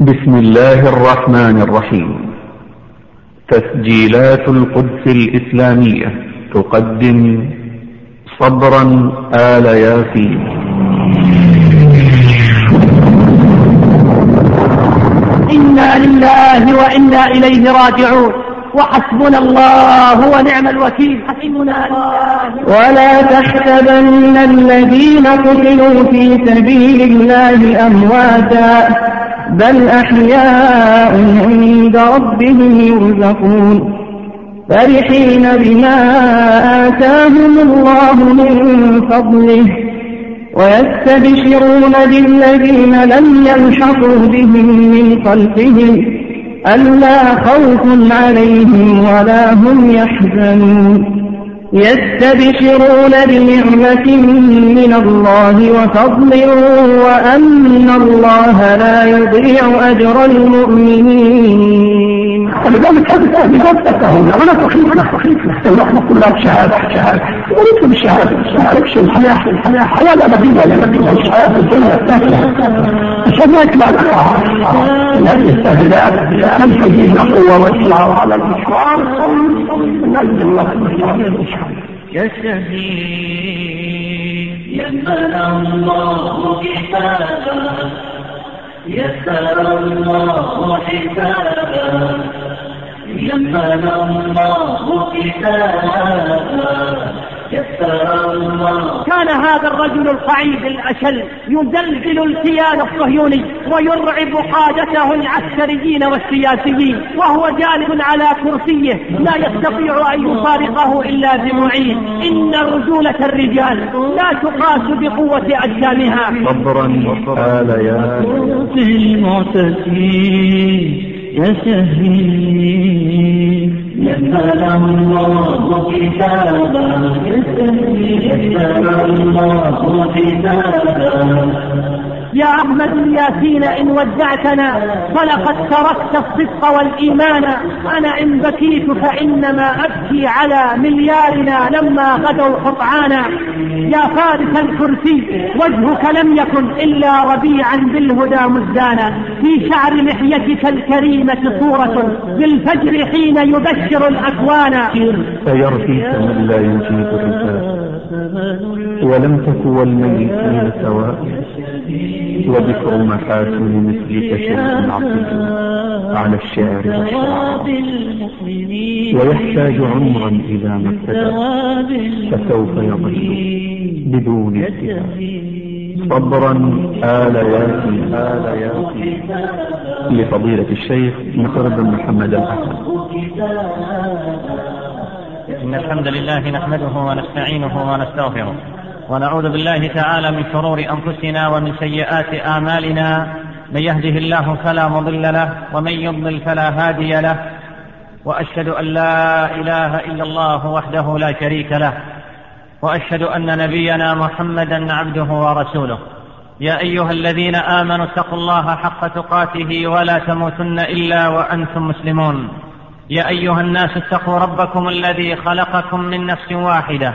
بسم الله الرحمن الرحيم تسجيلات القدس الإسلامية تقدم صبرا آل ياسين إنا لله وإنا إليه راجعون وحسبنا الله ونعم الوكيل حسبنا الله ولا تحسبن الذين قتلوا في سبيل الله أمواتا. بل أحياء عند ربهم يرزقون فرحين بما آتاهم الله من فضله ويستبشرون بالذين لم يلحقوا بهم من خلفهم ألا خوف عليهم ولا هم يحزنون يستبشرون بنعمة من الله وفضل وأن الله لا يضيع أجر المؤمنين. ولذلك هذه الآية تفهمنا ولا تخيف ولا تخيف نحن كلها شهادة شهادة. وليس بالشهادة بالشهادة الحياة الحياة حياة. لا نبيل لا نبيل الحياة في الدنيا الشهادة ما لها هذه التهديدات لم تجيب قوة وإطلاع على الأشرار نجد الله يا شهيد يمن الله كتابا يسر الله حسابا. يمن الله كتابا. كان هذا الرجل القعيد الأشل يزلزل الكيان الصهيوني ويرعب قادته العسكريين والسياسيين وهو جالب على كرسيه لا يستطيع أن يفارقه إلا بمعين. إن رجولة الرجال لا تقاس بقوة أجسامها. صبرا آل يا في المعتدين. يا شهيد يسأل الله كتابا. يسأل الله كتابا. يا أحمد الياسين إن ودعتنا فلقد تركت الصدق والإيمان. أنا إن بكيت فإنما أبكي على مليارنا لما غدوا قطعانا. يا فارس الكرسي وجهك لم يكن إلا ربيعا بالهدى مزدانا. في شعر لحيتك الكريمة صورة بالفجر حين يبشر الأكوان. سيرثيك من لا يجيب الرسالة ولم تك والميتين سواء. وذكر محاسن مثلك شيء عظيم على الشعر ويحتاج عمرا إذا ما ابتدى فسوف يضل بدون ابتداء صبرا آل ياسين آل ياسين لفضيلة الشيخ نصر بن محمد الحسن. إن الحمد لله نحمده ونستعينه ونستغفره. ونعوذ بالله تعالى من شرور أنفسنا ومن سيئات آمالنا. من يهده الله فلا مضل له ومن يضلل فلا هادي له. وأشهد أن لا إله إلا الله وحده لا شريك له. وأشهد أن نبينا محمدا عبده ورسوله. يا أيها الذين آمنوا اتقوا الله حق تقاته ولا تموتن إلا وأنتم مسلمون. يا أيها الناس اتقوا ربكم الذي خلقكم من نفس واحدة.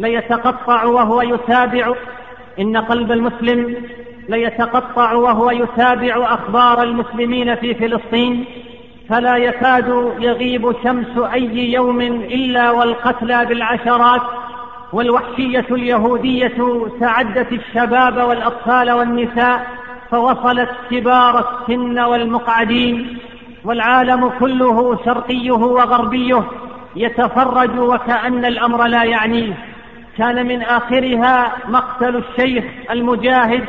ليتقطع وهو يتابع. إن قلب المسلم ليتقطع وهو يتابع أخبار المسلمين في فلسطين. فلا يكاد يغيب شمس أي يوم إلا والقتلى بالعشرات. والوحشية اليهودية تعدت الشباب والأطفال والنساء فوصلت كبار السن والمقعدين. والعالم كله شرقيه وغربيه يتفرج وكأن الأمر لا يعنيه. كان من آخرها مقتل الشيخ المجاهد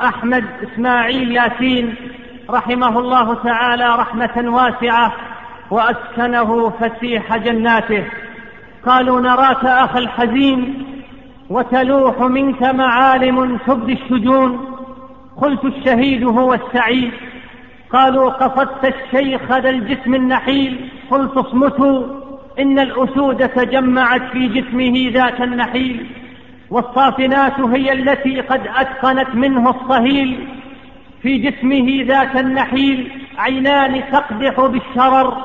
أحمد إسماعيل ياسين رحمه الله تعالى رحمة واسعة وأسكنه فسيح جناته. قالوا نراك أخ الحزين وتلوح منك معالم تبدي الشجون. قلت الشهيد هو السعيد. قالوا قصدت الشيخ ذا الجسم النحيل. قلت اصمتوا. إن الأسود تجمعت في جسمه ذات النحيل والصافنات هي التي قد أتقنت منه الصهيل. في جسمه ذات النحيل عينان تقدح بالشرر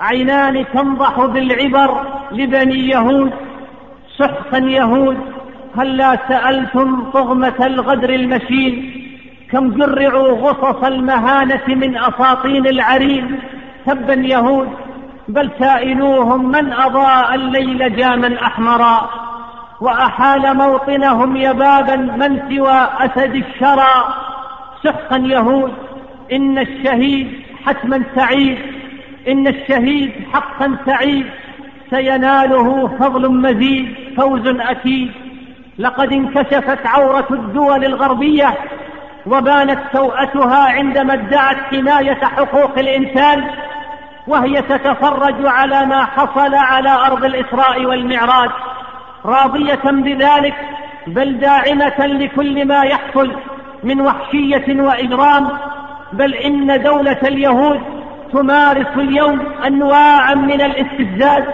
عينان تنضح بالعبر لبني يهود. سحقا يهود هلا سألتم طغمة الغدر المشين؟ كم جرعوا غصص المهانة من أساطين العرين؟ تبا يهود بل سائلوهم من أضاء الليل جاما أحمرا وأحال موطنهم يبابا من سوى أسد الشرى. سحقا يهود إن الشهيد حتما سعيد إن الشهيد حقا سعيد. سيناله فضل مزيد فوز أكيد. لقد انكشفت عورة الدول الغربية وبانت سوءتها عندما ادعت حماية حقوق الإنسان. وهي تتفرج على ما حصل على أرض الإسراء والمعراج راضية بذلك بل داعمة لكل ما يحصل من وحشية وإجرام بل إن دولة اليهود تمارس اليوم أنواعا من الاستفزاز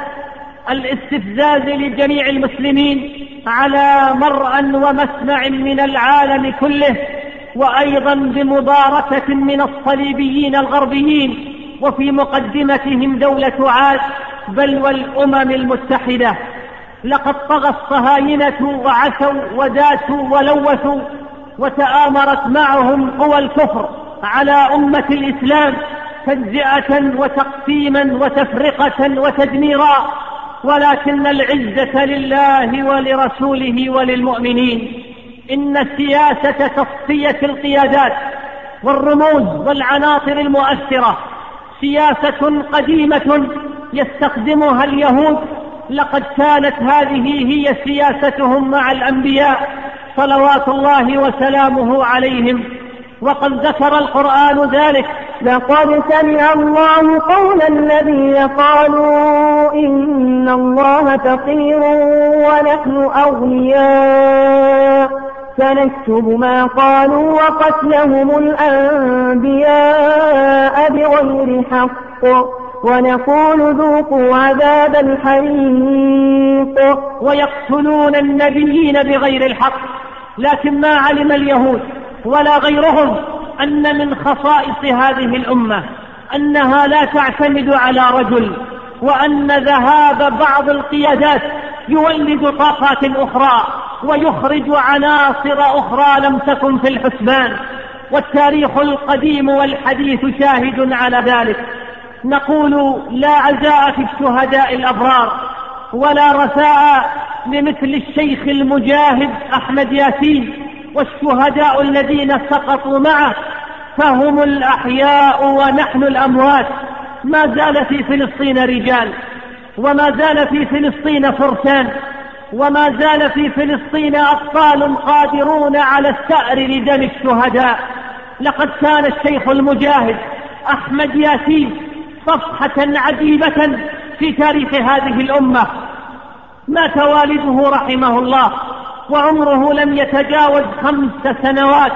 الاستفزاز لجميع المسلمين على مرأى ومسمع من العالم كله وأيضا بمباركة من الصليبيين الغربيين. وفي مقدمتهم دولة عاد بل والأمم المتحدة. لقد طغى الصهاينة وعسوا وداسوا ولوثوا وتآمرت معهم قوى الكفر على أمة الإسلام تجزئة وتقسيما وتفرقة وتدميرا. ولكن العزة لله ولرسوله وللمؤمنين. إن سياسة تصفية القيادات والرموز والعناصر المؤثرة. سياسة قديمة يستخدمها اليهود لقد كانت هذه هي سياستهم مع الأنبياء صلوات الله وسلامه عليهم. وقد ذكر القرآن ذلك لقد سمع الله قول الذين قالوا إن الله فقير ونحن أغنياء. سنكتب ما قالوا وقتلهم الأنبياء بغير حق ونقول ذوقوا عذاب الحريق. ويقتلون النبيين بغير الحق لكن ما علم اليهود ولا غيرهم أن من خصائص هذه الأمة أنها لا تعتمد على رجل وأن ذهاب بعض القيادات يولد طاقات أخرى ويخرج عناصر أخرى لم تكن في الحسبان والتاريخ القديم والحديث شاهد على ذلك. نقول لا عزاء في الشهداء الأبرار ولا رثاء لمثل الشيخ المجاهد أحمد ياسين والشهداء الذين سقطوا معه. فهم الأحياء ونحن الأموات. ما زال في فلسطين رجال. وما زال في فلسطين فرسان وما زال في فلسطين أبطال قادرون على الثأر لدم الشهداء. لقد كان الشيخ المجاهد أحمد ياسين صفحة عجيبة في تاريخ هذه الأمة. مات والده رحمه الله وعمره لم يتجاوز خمس سنوات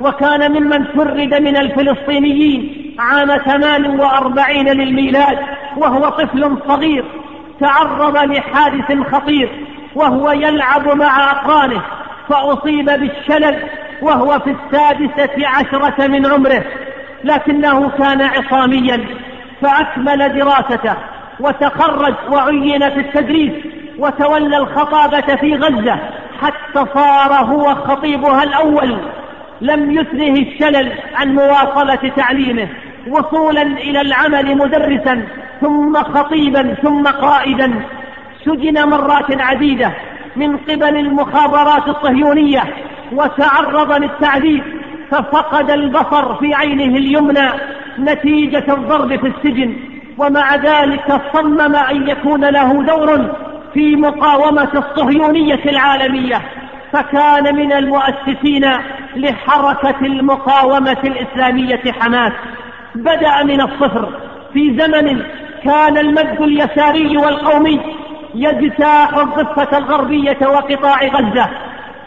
وكان ممن فرد من الفلسطينيين عام ثمان وأربعين للميلاد. وهو طفل صغير تعرض لحادث خطير وهو يلعب مع أقرانه فأصيب بالشلل وهو في السادسة عشرة من عمره لكنه كان عصاميا فأكمل دراسته وتخرج وعين في التدريس وتولى الخطابة في غزة حتى صار هو خطيبها الأول. لم يثره الشلل عن مواصلة تعليمه وصولا إلى العمل مدرسا. ثم خطيبا ثم قائدا. سجن مرات عديدة من قبل المخابرات الصهيونية وتعرض للتعذيب ففقد البصر في عينه اليمنى نتيجة الضرب في السجن. ومع ذلك صمم أن يكون له دور في مقاومة الصهيونية العالمية. فكان من المؤسسين لحركة المقاومة الإسلامية حماس. بدأ من الصفر. في زمن كان المد اليساري والقومي يجتاح الضفة الغربية وقطاع غزة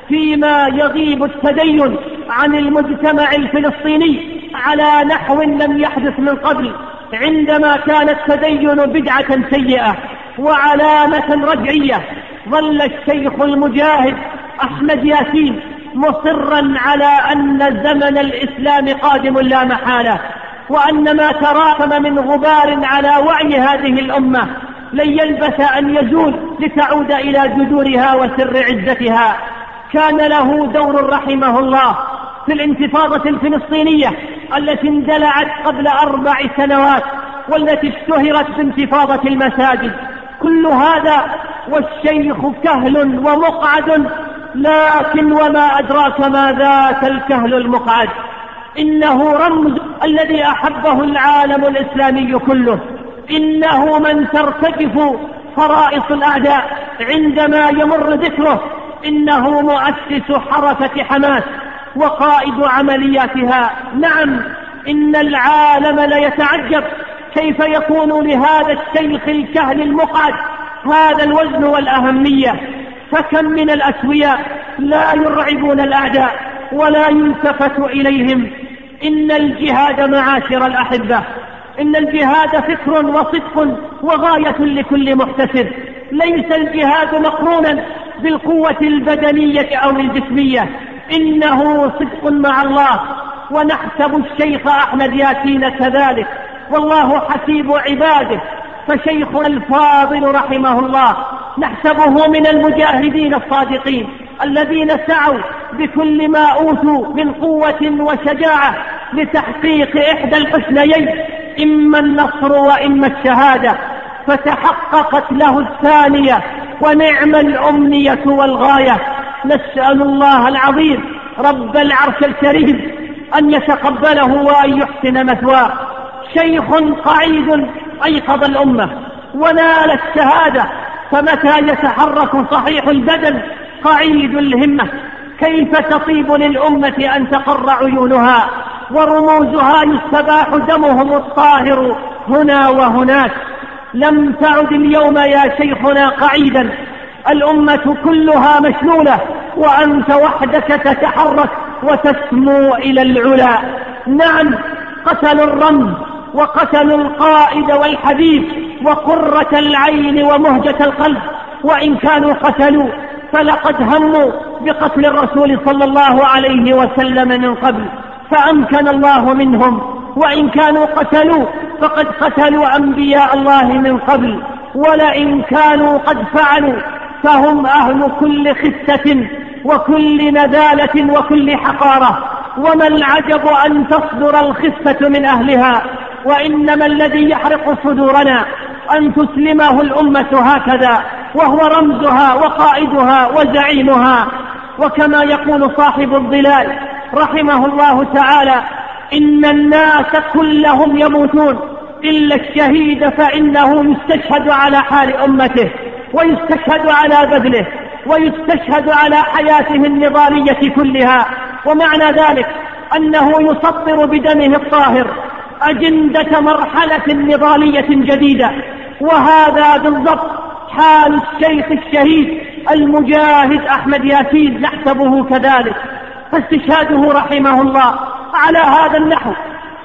فيما يغيب التدين عن المجتمع الفلسطيني على نحو لم يحدث من قبل عندما كان التدين بدعة سيئة وعلامة رجعية ظل الشيخ المجاهد أحمد ياسين مصرا على أن زمن الإسلام قادم لا محالة. وأن ما تراكم من غبار على وعي هذه الأمة لن يلبث أن يزول لتعود إلى جذورها وسر عزتها. كان له دور رحمه الله في الانتفاضة الفلسطينية التي اندلعت قبل أربع سنوات والتي اشتهرت بانتفاضة المساجد. كل هذا والشيخ كهل ومقعد لكن وما أدراك ما ذاك الكهل المقعد. إنه رمز الذي أحبه العالم الإسلامي كله. إنه من ترتجف فرائص الأعداء عندما يمر ذكره. إنه مؤسس حركة حماس وقائد عملياتها. نعم إن العالم ليتعجب كيف يكون لهذا الشيخ الكهل المقعد هذا الوزن والأهمية. فكم من الأسوياء لا يرعبون الأعداء ولا يلتفت إليهم. إن الجهاد معاشر الأحبة. إن الجهاد فكر وصدق وغاية لكل محتسب. ليس الجهاد مقرونا بالقوة البدنية أو الجسمية. إنه صدق مع الله. ونحسب الشيخ أحمد ياسين كذلك. والله حسيب عباده. فشيخنا الفاضل رحمه الله. نحسبه من المجاهدين الصادقين. الذين سعوا بكل ما أوتوا من قوة وشجاعة لتحقيق إحدى الحسنيين إما النصر وإما الشهادة. فتحققت له الثانية ونعم الأمنية والغاية. نسأل الله العظيم رب العرش الكريم أن يتقبله وأن يحسن مثواه. شيخ قعيد أيقظ الأمة ونال الشهادة فمتى يتحرك صحيح البدن قعيد الهمة. كيف تطيب للأمة أن تقر عيونها ورموزها يستباح دمهم الطاهر هنا وهناك. لم تعد اليوم يا شيخنا قعيدا. الأمة كلها مشلولة وأنت وحدك تتحرك وتسمو إلى العلا. نعم قتلوا الرمز وقتلوا القائد والحبيب وقرة العين ومهجة القلب. وإن كانوا قتلوا فلقد هموا بقتل الرسول صلى الله عليه وسلم من قبل فأمكن الله منهم وإن كانوا قتلوا فقد قتلوا أنبياء الله من قبل ولئن كانوا قد فعلوا فهم أهل كل خسة وكل نذالة وكل حقارة وما العجب أن تصدر الخسة من أهلها وإنما الذي يحرق صدورنا أن تسلمه الأمة هكذا. وهو رمزها وقائدها وزعيمها. وكما يقول صاحب الظلال رحمه الله تعالى إن الناس كلهم يموتون إلا الشهيد فإنه يستشهد على حال أمته ويستشهد على بذله ويستشهد على حياته النضالية كلها. ومعنى ذلك أنه يسطر بدمه الطاهر أجندة مرحلة نضالية جديدة. وهذا بالضبط حال الشيخ الشهيد المجاهد أحمد ياسين نحسبه كذلك فاستشهاده رحمه الله. على هذا النحو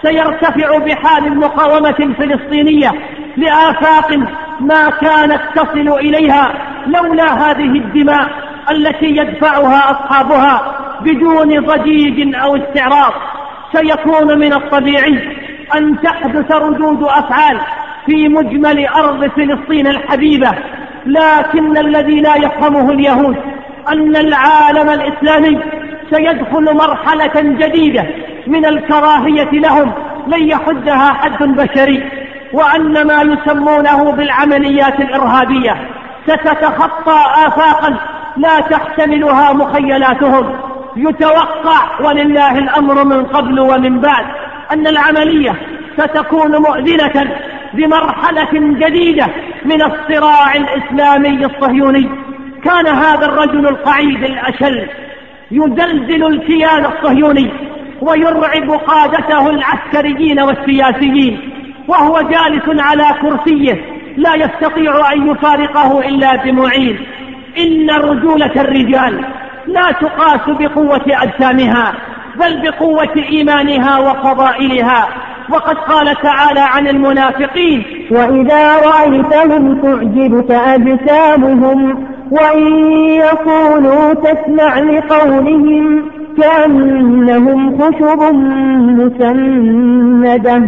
سيرتفع بحال المقاومة الفلسطينية لآفاق ما كانت تصل إليها لولا هذه الدماء التي يدفعها أصحابها بدون ضجيج أو استعراض. سيكون من الطبيعي أن تحدث ردود أفعال في مجمل أرض فلسطين الحبيبة لكن الذي لا يفهمه اليهود أن العالم الإسلامي سيدخل مرحلة جديدة من الكراهية لهم لن يحدها حد بشري. وأن ما يسمونه بالعمليات الإرهابية ستتخطى آفاقا لا تحتملها مخيلاتهم. يتوقع ولله الأمر من قبل ومن بعد أن العملية ستكون مؤذنة. بمرحلة جديدة من الصراع الإسلامي الصهيوني. كان هذا الرجل القعيد الأشل يزلزل الكيان الصهيوني ويرعب قادته العسكريين والسياسيين وهو جالس على كرسيه لا يستطيع أن يفارقه إلا بمعين. إن رجولة الرجال لا تقاس بقوة أجسامها بل بقوة إيمانها وفضائلها. وقد قال تعالى عن المنافقين. وإذا رأيتهم تعجبك أجسامهم وإن يقولوا تسمع لقولهم كأنهم خشب مسندة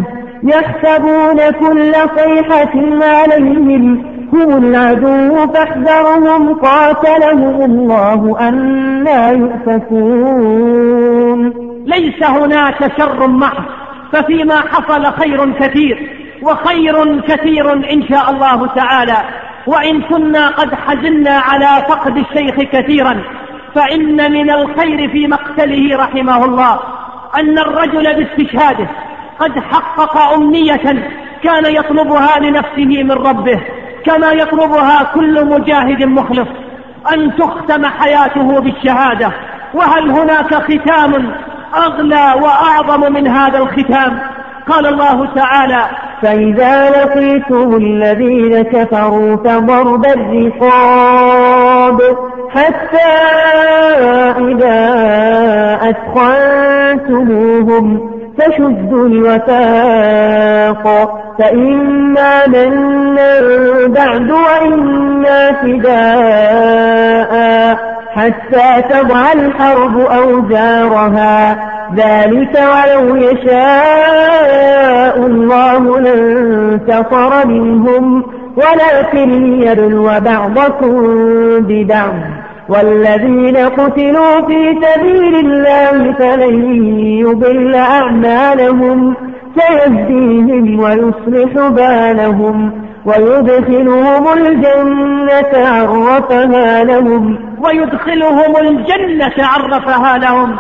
يحسبون كل صيحة عليهم هم العدو فاحذرهم قاتلهم الله أنا يؤفكون. ليس هناك شر محض. ففيما حصل خير كثير وخير كثير إن شاء الله تعالى. وإن كنا قد حزنا على فقد الشيخ كثيرا فإن من الخير في مقتله رحمه الله أن الرجل باستشهاده قد حقق أمنية كان يطلبها لنفسه من ربه كما يطلبها كل مجاهد مخلص أن تختم حياته بالشهادة. وهل هناك ختام أغلى وأعظم من هذا الختام. قال الله تعالى فإذا لقيتم الذين كفروا فضرب الرقاب حتى إذا أثخنتموهم فشدوا الوثاق. فإما منا بعد وإما فداء. حتى تضع الحرب أوزارها. ذلك ولو يشاء الله لانتصر منهم. ولكن ليبلو بعضكم ببعض. والذين قتلوا في سبيل الله فلن يضل أعمالهم. سيهديهم ويصلح بالهم. ويدخلهم الجنة عرفها لهم. ويدخلهم الجنة عرفها لهم.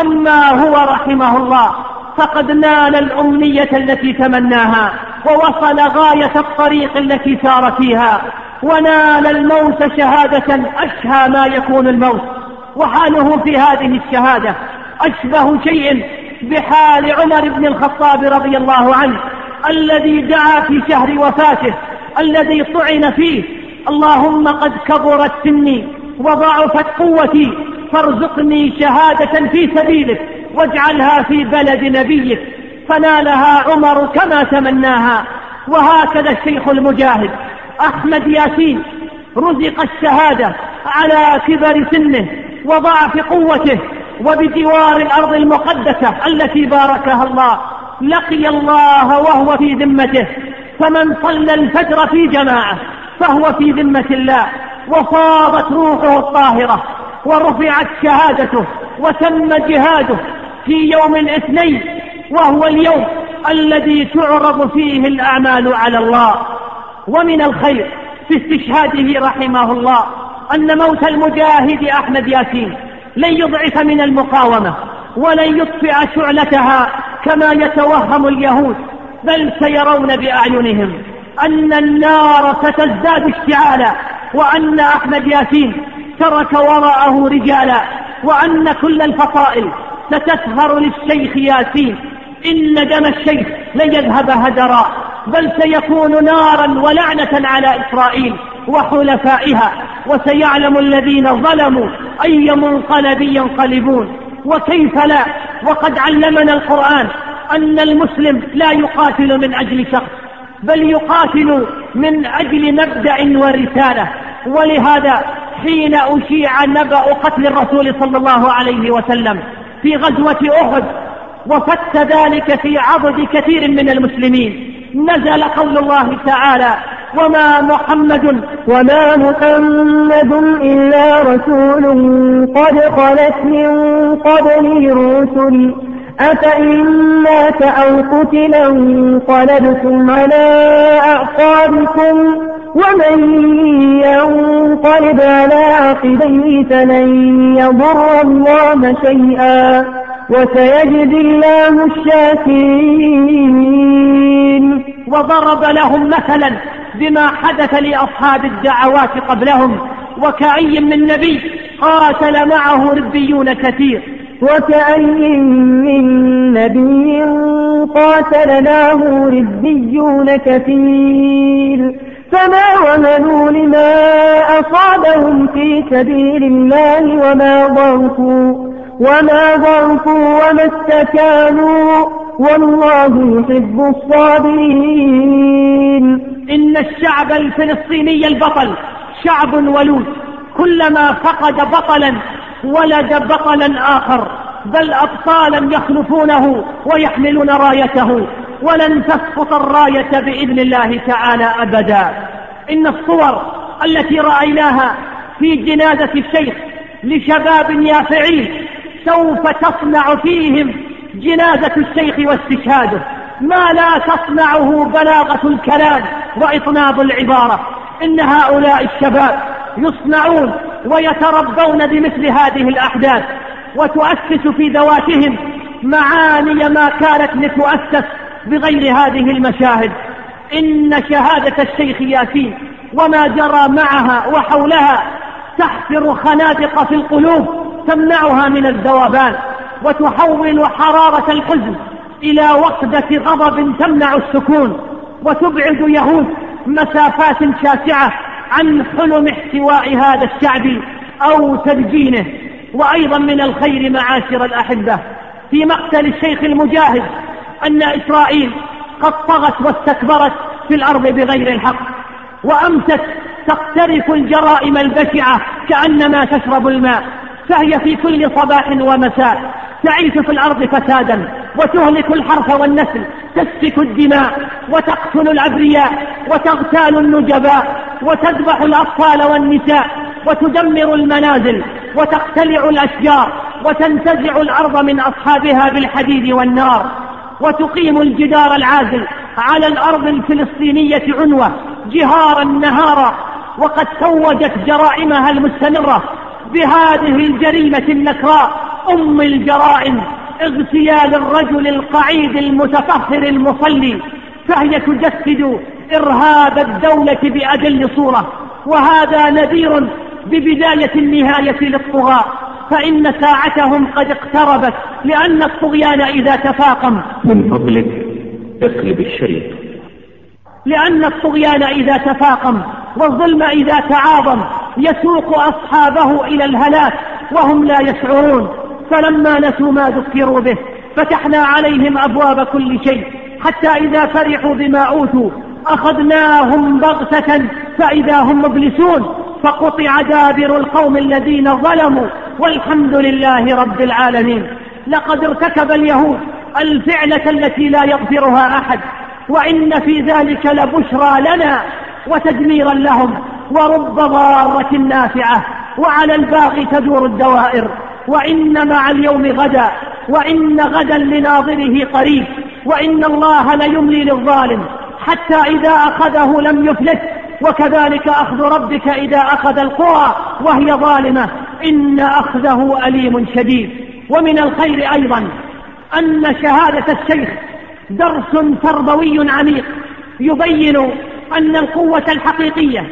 أما هو رحمه الله فقد نال الأمنية التي تمناها ووصل غاية الطريق التي سار فيها ونال الموت شهادة أشهى ما يكون الموت. وحاله في هذه الشهادة أشبه شيء بحال عمر بن الخطاب رضي الله عنه. الذي دعا في شهر وفاته الذي طعن فيه. اللهم قد كبرت سني وضعفت قوتي فارزقني شهادة في سبيلك واجعلها في بلد نبيك. فنالها عمر كما تمناها. وهكذا الشيخ المجاهد أحمد ياسين رزق الشهادة على كبر سنه وضعف قوته وبجوار الأرض المقدسة التي باركها الله. لقي الله وهو في ذمته فمن صلى الفجر في جماعة فهو في ذمة الله وفاضت روحه الطاهرة ورفعت شهادته وتم جهاده في يوم الاثنين وهو اليوم الذي تعرض فيه الأعمال على الله. ومن الخير في استشهاده رحمه الله أن موت المجاهد أحمد ياسين لن يضعف من المقاومة ولن يطفئ شعلتها كما يتوهم اليهود بل سيرون بأعينهم أن النار ستزداد اشتعالا وأن أحمد ياسين ترك وراءه رجالا وأن كل الفصائل ستسهر للشيخ ياسين. إن دم الشيخ لن يذهب هدرا بل سيكون نارا ولعنة على إسرائيل وحلفائها وسيعلم الذين ظلموا أي منقلب ينقلبون. وكيف لا؟ وقد علمنا القرآن أن المسلم لا يقاتل من أجل شخص بل يقاتل من أجل مبدأ ورسالة. ولهذا حين أشيع نبأ قتل الرسول صلى الله عليه وسلم في غزوة أحد وفت ذلك في عضد كثير من المسلمين. نزل قول الله تعالى وما محمد وما محمد إلا رسول قد خلت من قبله الرسل. أفإن مات أو قتل انقلبتم على أعقابكم ومن ينقلب على عقبيه فلن يضر الله شيئا. وسيجزي الله الشاكرين. وضرب لهم مثلا بما حدث لأصحاب الدعوات قبلهم وكأي من نبي قاتل معه ربيون كثير. وكأي من نبي قاتل معه ربيون كثير. فما وهنوا لما أصابهم في سبيل الله وما ضعفوا وما ضعفوا وما استكانوا. والله يحب الصابرين. إن الشعب الفلسطيني البطل شعب ولود. كلما فقد بطلا ولد بطلا آخر. بل أبطالا يخلفونه ويحملون رايته. ولن تسقط الراية بإذن الله تعالى أبدا. إن الصور التي رأيناها في جنازة الشيخ لشباب يافعين سوف تصنع فيهم جنازة الشيخ واستشهاده. ما لا تصنعه بلاغة الكلام وإطناب العبارة. إن هؤلاء الشباب يصنعون ويتربون بمثل هذه الأحداث وتؤسس في ذواتهم معاني ما كانت لتؤسس بغير هذه المشاهد. إن شهادة الشيخ ياسين وما جرى معها وحولها تحفر خنادق في القلوب تمنعها من الذوبان. وتحول حرارة الحزن إلى وقدة غضب تمنع السكون وتبعد يهود مسافات شاسعة عن حلم احتواء هذا الشعب أو تدجينه. وأيضا من الخير معاشر الأحبة في مقتل الشيخ المجاهد أن إسرائيل قد طغت واستكبرت في الأرض بغير الحق وأمست تقترف الجرائم البشعة كأنما تشرب الماء. فهي في كل صباح ومساء تعيش في الأرض فسادا وتهلك الحرث والنسل تسفك الدماء وتقتل الأبرياء وتغتال النجباء وتذبح الأطفال والنساء وتدمر المنازل وتقتلع الأشجار وتنتزع الأرض من أصحابها بالحديد والنار وتقيم الجدار العازل على الأرض الفلسطينية عنوة جهارا نهارا وقد توجت جرائمها المستمرة بهذه الجريمة النكراء أم الجرائم اغتيال الرجل القعيد المتطهر المصلي فهي تجسد إرهاب الدولة بأجل صورة. وهذا نذير ببداية النهاية للطغاة. فإن ساعتهم قد اقتربت لأن الطغيان إذا تفاقم. من فضلك اقلب الشريط. لأن الطغيان إذا تفاقم والظلم إذا تعاظم يسوق أصحابه إلى الهلاك وهم لا يشعرون. فلما نسوا ما ذكروا به فتحنا عليهم أبواب كل شيء. حتى إذا فرحوا بما أوتوا أخذناهم بغتة. فإذا هم مبلسون فقطع دابر القوم الذين ظلموا. والحمد لله رب العالمين. لقد ارتكب اليهود الفعلة التي لا يغفرها أحد. وإن في ذلك لبشرى لنا وتدميرا لهم. ورب ضارة نافعة وعلى الباغي تدور الدوائر وإن مع اليوم غدا وإن غدا لناظره قريب وإن الله ليملي للظالم حتى إذا أخذه لم يفلت وكذلك أخذ ربك إذا أخذ القرى وهي ظالمة إن أخذه أليم شديد ومن الخير أيضا أن شهادة الشيخ درس تربوي عميق يبين أن القوة الحقيقية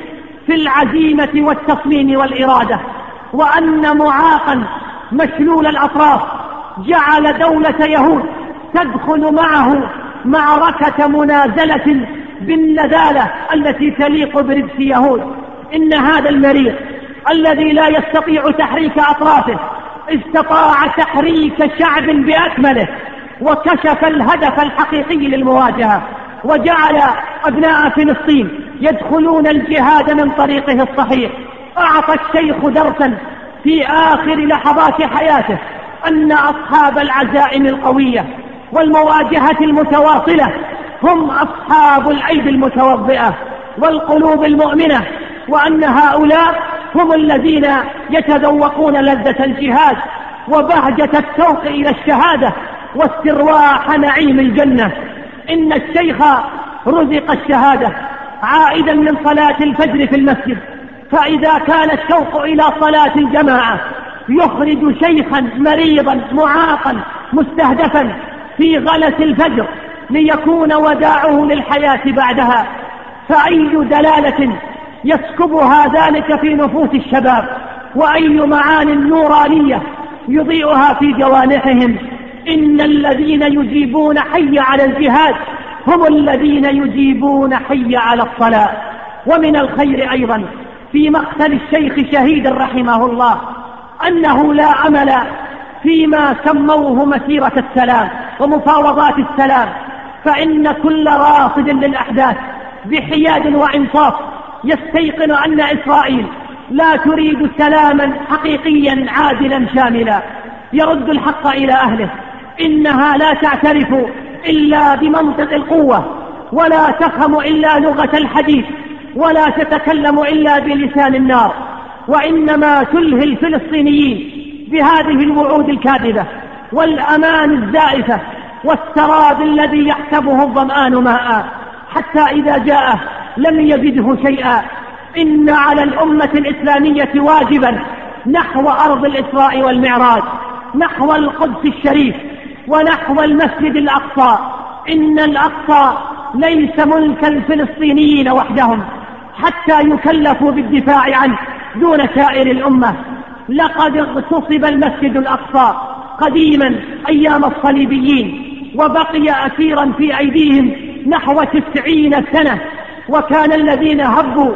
في العزيمة والتصميم والإرادة وأن معاقا مشلول الأطراف جعل دولة يهود تدخل معه معركة منازلة بالنذالة التي تليق برجس يهود. إن هذا المريض الذي لا يستطيع تحريك أطرافه استطاع تحريك شعب بأكمله وكشف الهدف الحقيقي للمواجهة وجعل أبناء فلسطين يدخلون الجهاد من طريقه الصحيح. أعطى الشيخ درسا في آخر لحظات حياته أن أصحاب العزائم القوية والمواجهة المتواصلة هم أصحاب الأيدي المتوضئة والقلوب المؤمنة وأن هؤلاء هم الذين يتذوقون لذة الجهاد وبهجة الشوق إلى الشهادة واسترواح نعيم الجنة. إن الشيخ رزق الشهادة عائدا من صلاة الفجر في المسجد فإذا كان الشوق إلى صلاة الجماعة يخرج شيخا مريضا معاقا مستهدفا في غلس الفجر ليكون وداعه للحياة بعدها. فأي دلالة يسكبها ذلك في نفوس الشباب؟ وأي معان نورانية يضيئها في جوانحهم؟ إن الذين يجيبون حي على الجهاد هم الذين يجيبون حي على الصلاة. ومن الخير أيضا في مقتل الشيخ شهيد رحمه الله أنه لا أمل فيما سموه مسيرة السلام ومفاوضات السلام. فإن كل راصد للأحداث بحياد وإنصاف يستيقن أن إسرائيل لا تريد سلاما حقيقيا عادلا شاملا. يرد الحق إلى أهله إنها لا تعترف إلا بمنطق القوة ولا تفهم إلا لغة الحديث ولا تتكلم إلا بلسان النار وإنما تلهي الفلسطينيين بهذه الوعود الكاذبة والأمان الزائفة والسراب الذي يحسبه الظمآن ماء حتى إذا جاءه لم يجده شيئا. إن على الأمة الإسلامية واجبا نحو أرض الإسراء والمعراج نحو القدس الشريف. ونحو المسجد الأقصى. إن الأقصى ليس ملك الفلسطينيين وحدهم حتى يكلفوا بالدفاع عنه دون سائر الأمة. لقد اغتصب المسجد الأقصى قديما أيام الصليبيين وبقي أسيرا في أيديهم نحو تسعين سنة. وكان الذين هبوا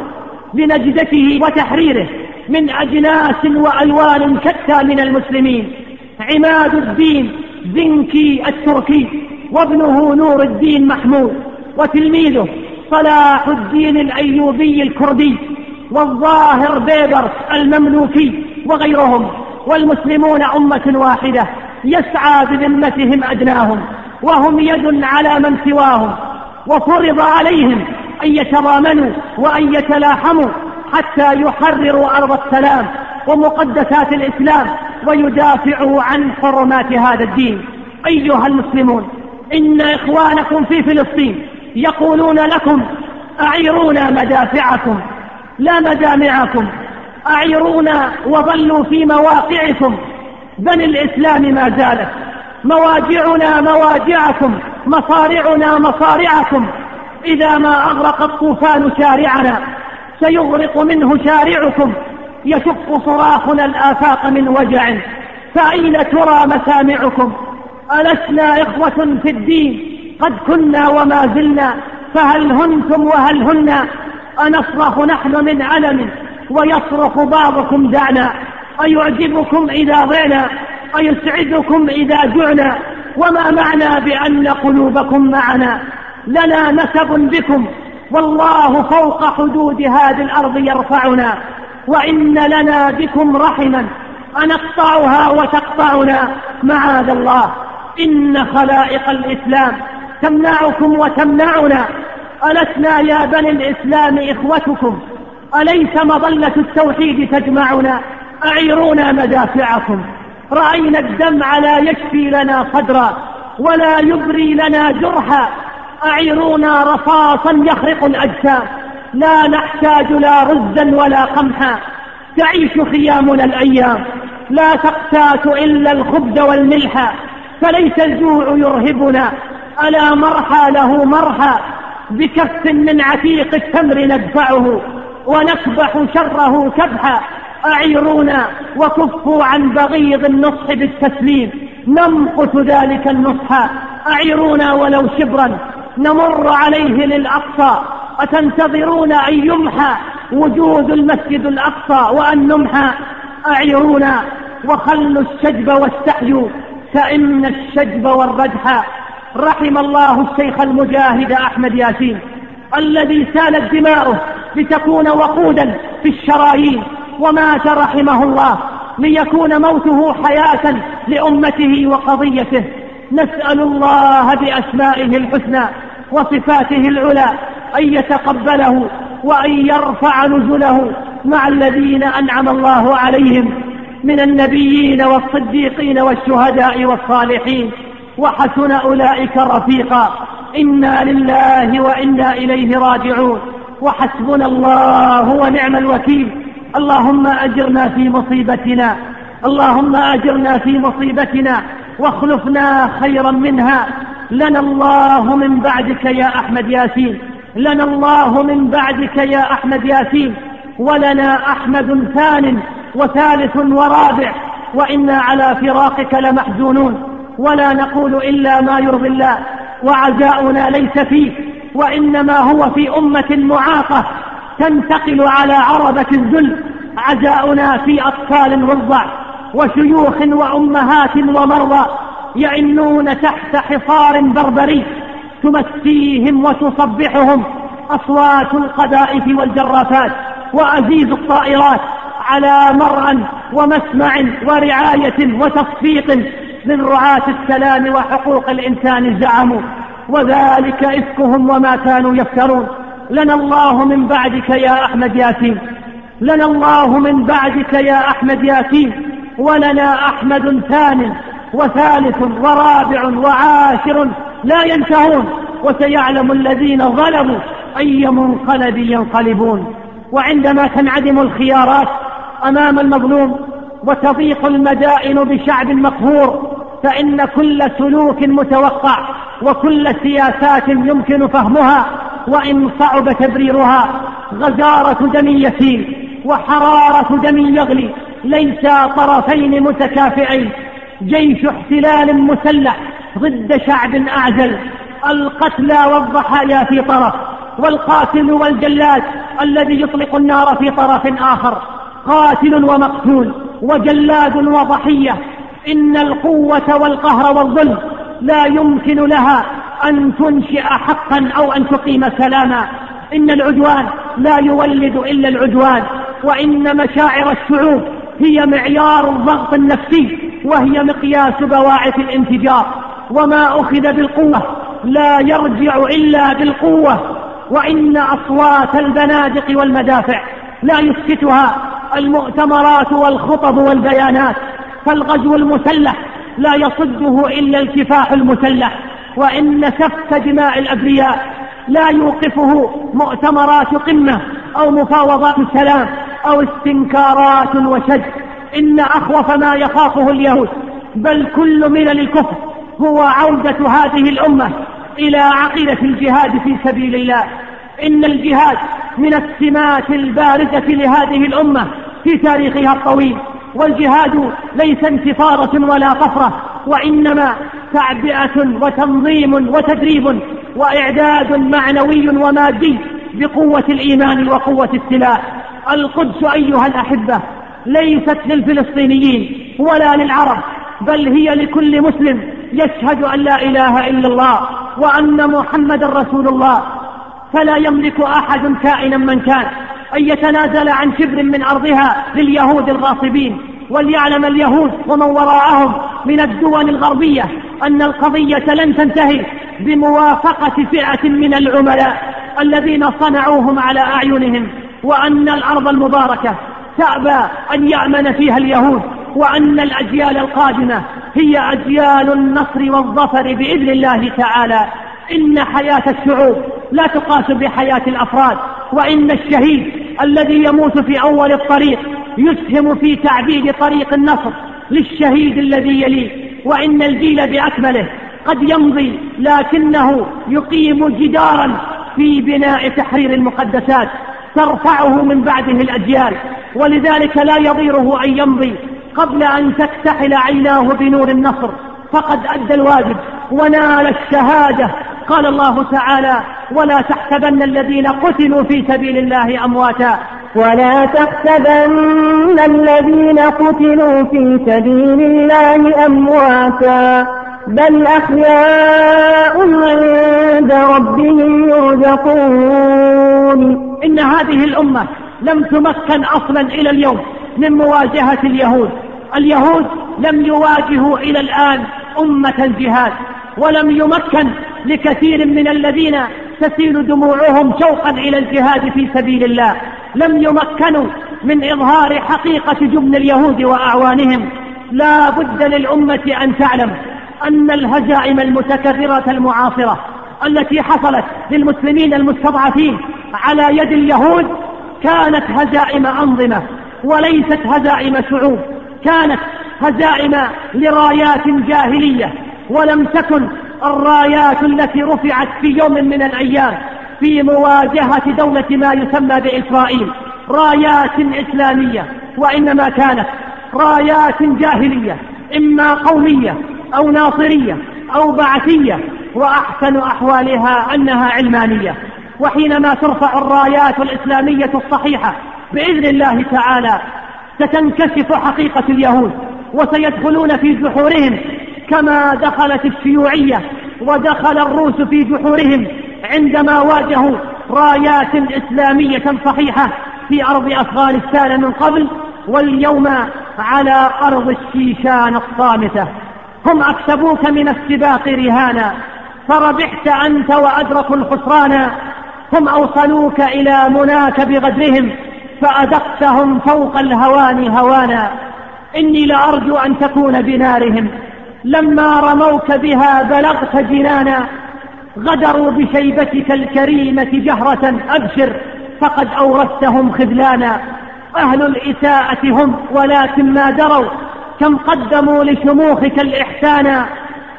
بنجدته وتحريره من أجناس وألوان شتى من المسلمين. عماد الدين زنكي التركي وابنه نور الدين محمود وتلميذه صلاح الدين الأيوبي الكردي والظاهر بيبرس المملوكي وغيرهم والمسلمون أمة واحدة يسعى بذمتهم أدناهم وهم يد على من سواهم وفرض عليهم أن يتضامنوا وأن يتلاحموا حتى يحرروا أرض السلام ومقدسات الإسلام ويدافعوا عن حرمات هذا الدين. أيها المسلمون إن إخوانكم في فلسطين يقولون لكم أعيرونا مدافعكم لا مجامعكم. أعيرونا وظلوا في مواقعكم. بني الإسلام ما زالت. مواجعنا مواجعكم مصارعنا مصارعكم. إذا ما أغرق الطوفان شارعنا سيغرق منه شارعكم. يشق صراخنا الآفاق من وجع. فأين ترى مسامعكم؟ ألسنا إخوة في الدين. قد كنا وما زلنا. فهل هنتم وهل هن؟ أنصرخ نحن من علم ويصرخ بعضكم دعنا. أيعجبكم إذا ضعنا؟ أيسعدكم إذا جعنا؟ وما معنى بأن قلوبكم معنا؟ لنا نسب بكم. والله فوق حدود هذه الأرض يرفعنا. وإن لنا بكم رحما. أنقطعها وتقطعنا معاذ الله. إن خلائق الإسلام تمنعكم وتمنعنا. ألسنا يا بني الإسلام إخوتكم. أليس مظلة التوحيد تجمعنا؟ أعيرونا مدافعكم. رأينا الدمع لا يشفي لنا صدرا ولا يبري لنا جرحا. أعيرونا رصاصا يخرق الأجسام. لا نحتاج لا رزا ولا قمحا. تعيش خيامنا الأيام. لا تقتات إلا الخبز والملح. فليس الجوع يرهبنا. ألا مرحى له مرحى. بكف من عتيق التمر ندفعه. ونكبح شره كبحا أعيرونا وكفوا عن بغيض النصح بالتسليم. نمقت ذلك النصح. أعيرونا ولو شبرا. نمر عليه للأقصى. أتنتظرون أن يمحى وجود المسجد الأقصى وأن نمحى؟ أعيرونا وخلوا الشجب واستحيوا فإن الشجب والردح. رحم الله الشيخ المجاهد أحمد ياسين الذي سالت دماؤه لتكون وقودا في الشرايين ومات رحمه الله ليكون موته حياة لأمته وقضيته. نسأل الله بأسمائه الحسنى وصفاته العلى أن يتقبله وأن يرفع نزله مع الذين أنعم الله عليهم من النبيين والصديقين والشهداء والصالحين. وحسن أولئك رفيقا. إنا لله وإنا إليه راجعون. وحسبنا الله ونعم الوكيل. اللهم أجرنا في مصيبتنا. اللهم أجرنا في مصيبتنا. واخلفنا خيرا منها. لنا الله من بعدك يا أحمد ياسين. لنا الله من بعدك يا أحمد ياسين ولنا أحمد ثان وثالث ورابع وإنا على فراقك لمحزونون ولا نقول إلا ما يرضي الله وعزاؤنا ليس فيه وإنما هو في أمة معاقة تنتقل على عربة الذل عزاؤنا في أطفال رضع وشيوخ وأمهات ومرضى يئنون تحت حصار بربري تمسيهم وتصبحهم أصوات القذائف والجرافات وأزيز الطائرات على مرأى ومسمع ورعاية وتصفيق من رعاة السلام وحقوق الإنسان زعموا وذلك إفكهم وما كانوا يفترون. لنا الله من بعدك يا أحمد ياسين. لنا الله من بعدك يا أحمد ياسين. ولنا أحمد ثان وثالث ورابع وعاشر لا ينتهون وسيعلم الذين ظلموا أي منقلب ينقلبون. وعندما تنعدم الخيارات أمام المظلوم وتضيق المدائن بشعب مقهور فإن كل سلوك متوقع وكل سياسات يمكن فهمها وإن صعب تبريرها غزارة دم يسيل وحرارة دم يغلي ليس طرفين متكافئين. جيش احتلال مسلح ضد شعب أعزل القتلى والضحايا في طرف والقاتل والجلاد الذي يطلق النار في طرف آخر قاتل ومقتول وجلاد وضحية. إن القوة والقهر والظلم لا يمكن لها أن تنشئ حقا أو أن تقيم سلاما. إن العدوان لا يولد إلا العدوان وإن مشاعر الشعوب هي معيار الضغط النفسي وهي مقياس بواعث الانفجار. وما أخذ بالقوة لا يرجع إلا بالقوة. وإن أصوات البنادق والمدافع لا يسكتها المؤتمرات والخطب والبيانات. فالغزو المسلح لا يصده إلا الكفاح المسلح. وإن سفك دماء الأبرياء لا يوقفه مؤتمرات قمة أو مفاوضات سلام أو استنكارات وشد. إن أخوف ما يخافه اليهود بل كل ملل الكفر هو عودة هذه الأمة إلى عقيدة الجهاد في سبيل الله. إن الجهاد من السمات البارزة لهذه الأمة في تاريخها الطويل. والجهاد ليس انتصارة ولا طفرة وإنما تعبئة وتنظيم وتدريب وإعداد معنوي ومادي بقوة الإيمان وقوة السلاح. القدس أيها الأحبة ليست للفلسطينيين ولا للعرب بل هي لكل مسلم يشهد أن لا إله إلا الله وأن محمد رسول الله. فلا يملك أحد كائنا من كان أن يتنازل عن شبر من أرضها لليهود الغاصبين. وليعلم اليهود ومن وراءهم من الدول الغربية أن القضية لن تنتهي بموافقة فئة من العملاء الذين صنعوهم على أعينهم. وأن الأرض المباركة تأبى أن يأمن فيها اليهود وأن الأجيال القادمة هي أجيال النصر والظفر بإذن الله تعالى. إن حياة الشعوب لا تقاس بحياة الأفراد وإن الشهيد الذي يموت في أول الطريق يسهم في تعبيد طريق النصر للشهيد الذي يليه. وإن الجيل بأكمله قد يمضي لكنه يقيم جدارا في بناء تحرير المقدسات ترفعه من بعده الأجيال. ولذلك لا يضيره أن يمضي. قبل أن تكتحل عيناه بنور النصر فقد أدى الواجب ونال الشهادة. قال الله تعالى ولا تحسبن الذين قتلوا في سبيل الله أمواتا. ولا تحسبن الذين قتلوا في سبيل الله أمواتا بل أحياء عند ربهم يرزقون. إن هذه الأمة لم تمكن أصلا إلى اليوم من مواجهة اليهود. اليهود لم يواجهوا إلى الآن أمة الجهاد ولم يمكن لكثير من الذين تسيل دموعهم شوقا إلى الجهاد في سبيل الله. لم يمكنوا من إظهار حقيقة جبن اليهود وأعوانهم. لا بد للأمة أن تعلم أن الهزائم المتكررة المعاصرة التي حصلت للمسلمين المستضعفين على يد اليهود كانت هزائم أنظمة وليست هزائم شعوب. كانت هزائم لرايات جاهلية ولم تكن الرايات التي رفعت في يوم من الأيام في مواجهة دولة ما يسمى بإسرائيل رايات إسلامية وإنما كانت رايات جاهلية إما قومية أو ناصرية أو بعثية وأحسن أحوالها أنها علمانية. وحينما ترفع الرايات الإسلامية الصحيحة بإذن الله تعالى ستنكشف حقيقة اليهود وسيدخلون في جحورهم كما دخلت الشيوعية ودخل الروس في جحورهم عندما واجهوا رايات إسلامية صحيحة في أرض أفغانستان من قبل واليوم على أرض الشيشان الصامتة. هم أكسبوك من السباق رهانا فربحت أنت وأدركوا الخسران هم أوصلوك إلى مناك بغدرهم فأدقتهم فوق الهوان هوانا. إني لأرجو أن تكون بنارهم. لما رموك بها بلغت جنانا. غدروا بشيبتك الكريمة جهرة أبشر فقد أورثتهم خذلانا. أهل الإساءة هم ولكن ما دروا. كم قدموا لشموخك الإحسانا.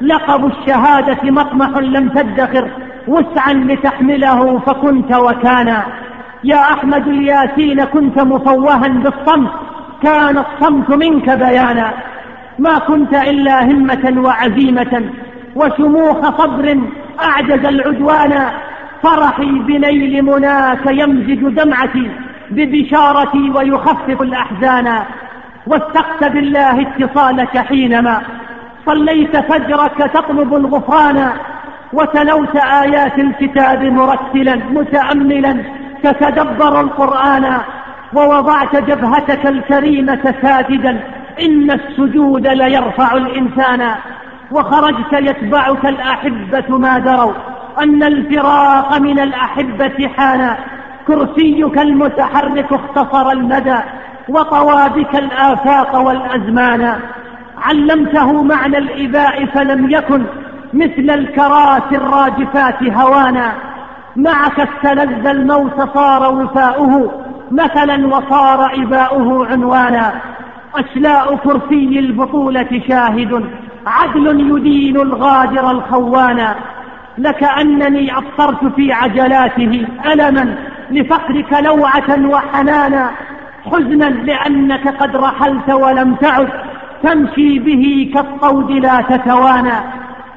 لقب الشهادة مطمح لم تدخر. وسعا لتحمله فكنت وكانا. يا أحمد الياسين كنت مفوها بالصمت كان الصمت منك بيانا. ما كنت إلا همة وعزيمة وشموخ صبر أعجز العدوان. فرحي بنيل مناك يمزج دمعتي ببشارتي ويخفف الأحزان. واستقت بالله اتصالك حينما صليت فجرك تطلب الغفران. وتلوت آيات الكتاب مرتلا متأملا تتدبر القرآن ووضعت جبهتك الكريمة ساجدا إن السجود ليرفع الإنسان. وخرجت يتبعك الأحبة ما دروا أن الفراق من الأحبة حان. كرسيك المتحرك اختصر المدى وطوى بك الآفاق والأزمان. علمته معنى الإباء فلم يكن مثل الكراسي الراجفات هوانا. معك استلذ الموت صار وفاؤه مثلا وصار إباؤه عنوانا. أشلاء كرسي البطولة شاهد عدل يدين الغادر الخوانا. لكأنني أبصرت في عجلاته ألما لفقرك لوعة وحنانا. حزنا لأنك قد رحلت ولم تعد تمشي به كالطود لا تتوانى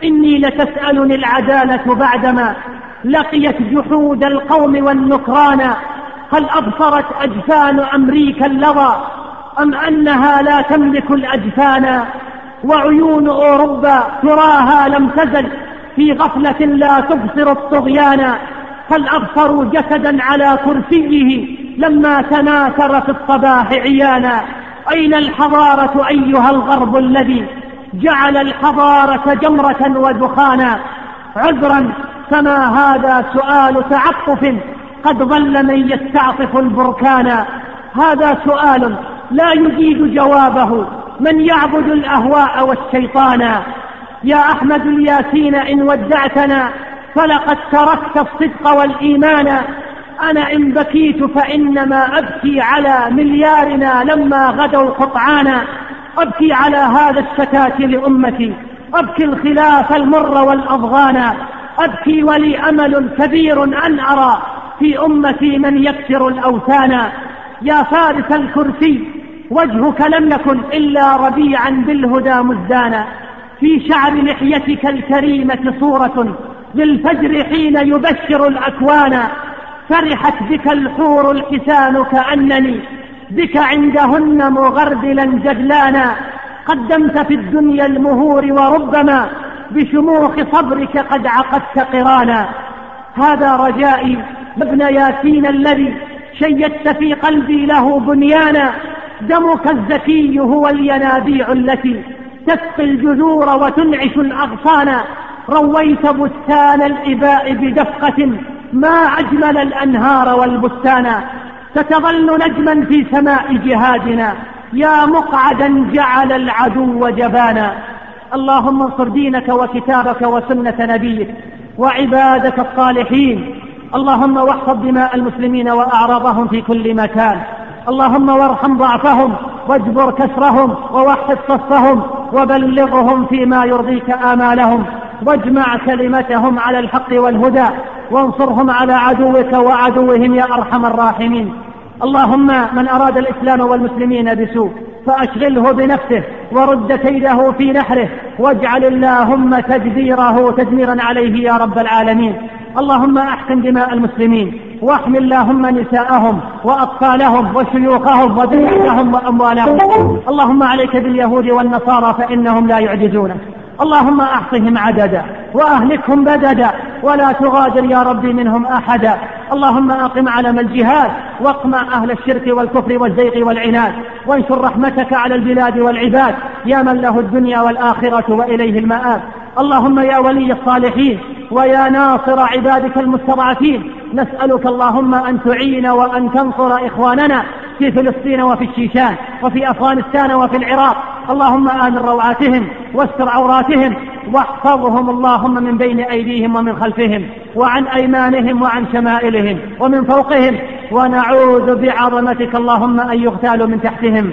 إني لتسألني العدالة بعدما لقيت جحود القوم والنكران هل أبصرت أجفان أمريكا اللظى أم أنها لا تملك الأجفان؟ وعيون أوروبا تراها لم تزل في غفلة لا تبصر الطغيان. هل أبصروا جسدا على كرسيه لما تناثر في الصباح عيانا؟ أين الحضارة أيها الغرب الذي جعل الحضارة جمرة ودخانا؟ عذرا فما هذا سؤال تعطف. قد ظل من يستعطف البركان. هذا سؤال لا يجيد جوابه. من يعبد الأهواء والشيطان؟ يا أحمد الياسين إن ودعتنا فلقد تركت الصدق والإيمان. أنا إن بكيت فإنما أبكي على مليارنا لما غدوا قطعانا. أبكي على هذا الشتات لأمتي. أبكي الخلاف المر والأضغان. أبكي ولي أمل كبير أن أرى في أمتي من يكسر الأوثان. يا فارس الكرسي وجهك لم يكن إلا ربيعا بالهدى مزدانا في شعر لحيتك الكريمة صورة للفجر حين يبشر الأكوان. فرحت بك الحور الحسان كأنني بك عندهن مغربلا جدلانا. قدمت في الدنيا المهور وربما بشموخ صبرك قد عقدت قرانا. هذا رجائي ابن ياسين الذي شيدت في قلبي له بنيانا. دمك الزكي هو الينابيع التي تسقي الجذور وتنعش الأغصان. رويت بستان الإباء بدفقة ما أجمل الأنهار والبستان. ستظل نجما في سماء جهادنا. يا مقعدا جعل العدو جبانا. اللهم انصر دينك وكتابك وسنة نبيك وعبادك الصالحين. اللهم واحفظ دماء المسلمين وأعراضهم في كل مكان. اللهم وارحم ضعفهم واجبر كسرهم ووحد صفهم وبلغهم فيما يرضيك آمالهم. واجمع كلمتهم على الحق والهدى. وانصرهم على عدوك وعدوهم يا أرحم الراحمين. اللهم من أراد الإسلام والمسلمين بسوء فأشغله بنفسه ورد كيده في نحره واجعل اللهم تدبيره تدميرا عليه يا رب العالمين. اللهم أحسن دماء المسلمين واحم اللهم نساءهم وأطفالهم وشيوخهم وذريتهم وأموالهم. اللهم عليك باليهود والنصارى فإنهم لا يعجزونك اللهم احصهم عددا وأهلكهم بددا ولا تغادر يا ربي منهم أحدا. اللهم أقم علم الجهاد واقمع أهل الشرك والكفر والزيغ والعناد وانشر رحمتك على البلاد والعباد يا من له الدنيا والآخرة وإليه المآب. اللهم يا ولي الصالحين ويا ناصر عبادك المستضعفين. نسألك اللهم أن تعين وأن تنصر إخواننا في فلسطين وفي الشيشان وفي أفغانستان وفي العراق اللهم آمن روعاتهم واستر عوراتهم واحفظهم اللهم من بين أيديهم ومن خلفهم وعن أيمانهم وعن شمائلهم ومن فوقهم ونعوذ بعظمتك اللهم أن يغتالوا من تحتهم.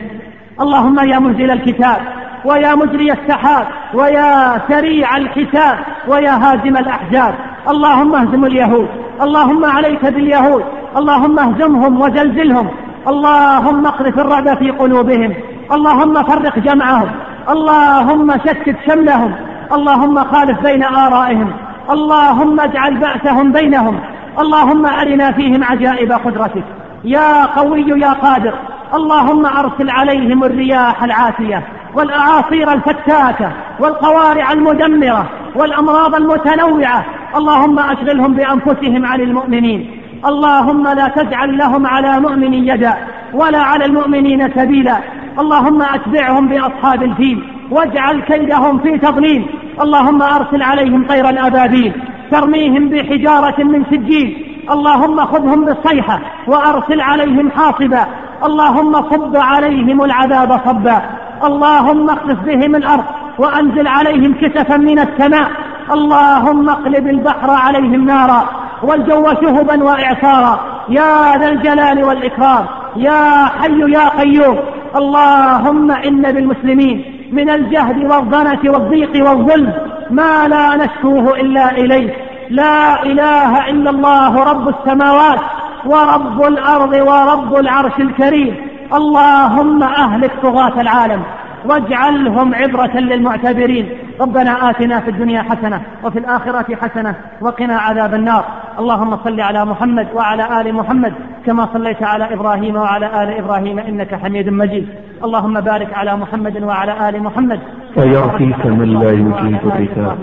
اللهم يا منزل الكتاب ويا مجري السحاب ويا سريع الحساب ويا هازم الأحزاب اللهم اهزم اليهود اللهم عليك باليهود اللهم اهزمهم وزلزلهم. اللهم اقذف الرعب في قلوبهم. اللهم فرق جمعهم. اللهم شتت شملهم. اللهم خالف بين آرائهم. اللهم اجعل بأسهم بينهم. اللهم أرنا فيهم عجائب قدرتك. يا قوي يا قادر. اللهم أرسل عليهم الرياح العاتية والأعاصير الفتاكة والقوارع المدمرة والأمراض المتنوعة. اللهم أشغلهم بأنفسهم عن المؤمنين. اللهم لا تجعل لهم على مؤمن يدا ولا على المؤمنين سبيلا. اللهم أتبعهم بأصحاب الفيل واجعل كيدهم في تضليل. اللهم أرسل عليهم طير الأبابيل. ترميهم بحجارة من سجيل. اللهم خذهم بالصيحة وأرسل عليهم حاصبا. اللهم صب عليهم العذاب صبا. اللهم اخلف بهم الأرض وأنزل عليهم كسفا من السماء. اللهم اقلب البحر عليهم نارا. والجو شهبا وإعصارا. يا ذا الجلال والإكرام. يا حي يا قيوم. اللهم إن بالمسلمين من الجهد والضنة والضيق والظلم ما لا نشكوه إلا إليك. لا إله إلا الله رب السماوات ورب الأرض ورب العرش الكريم. اللهم أهلك طغاة العالم. واجعلهم عبرة للمعتبرين. ربنا آتنا في الدنيا حسنة وفي الآخرة حسنة وقنا عذاب النار. اللهم صل على محمد وعلى آل محمد كما صليت على إبراهيم وعلى آل إبراهيم إنك حميد مجيد. اللهم بارك على محمد وعلى آل محمد فيعطيك من لا يجيب الرثاء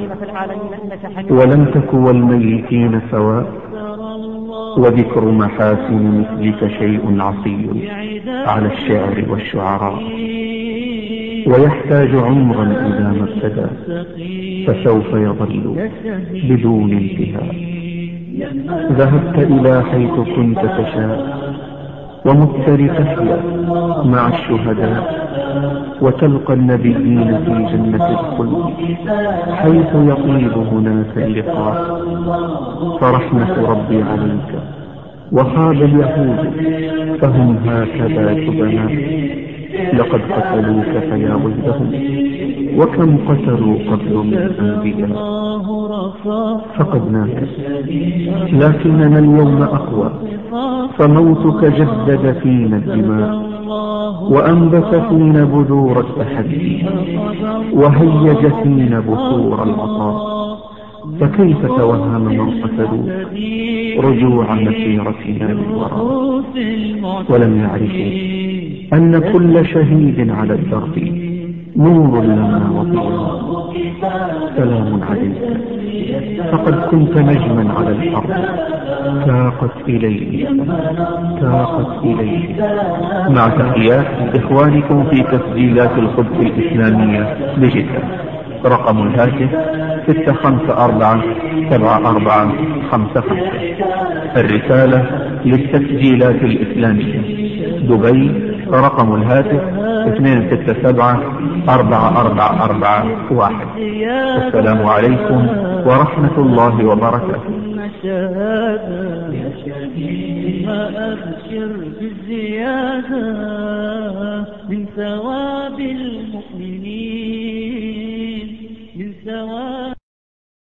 ولم تك والميتين سواء. وذكر محاسن مثلك شيء عصي على الشعر والشعراء. ويحتاج عمرا إذا ما ابتدى فسوف يظل بدون انتهاء. ذهبت إلى حيث كنت تشاء ومت لتحيا مع الشهداء وتلقى النبيين في جنة الخلد حيث يطيب هناك اللقاء. فرحمة ربي عليك. وخاب اليهود فهم هكذا سبناء لقد قتلوك فيا ويلهم وكم قتلوا قبل من أنبياء. فقدناك لكننا اليوم أقوى. فموتك جدد فينا الدماء وأنبت فينا بذور التحدي وهيج فينا بثور العطاء. فكيف توهم من قتلوا؟ رجوع مسيرتنا للوراء. ولم يعرفوا. أن كل شهيد على الدرب نور لنا وطيرا سلام عليك. فقد كنت نجما على الأرض. تاقت إليه تاقت إليه مع تحيات إخوانكم في تسجيلات القدس الإسلامية بجدة رقم الهاتف ستة خمسة أربعة سبعة أربعة خمسة خمسة. الرسالة للتسجيلات الإسلامية. دبي رقم الهاتف 267 4441 السلام عليكم ورحمة الله وبركاته. يا شبيب أبشر بالزيادة من ثواب المؤمنين من ثواب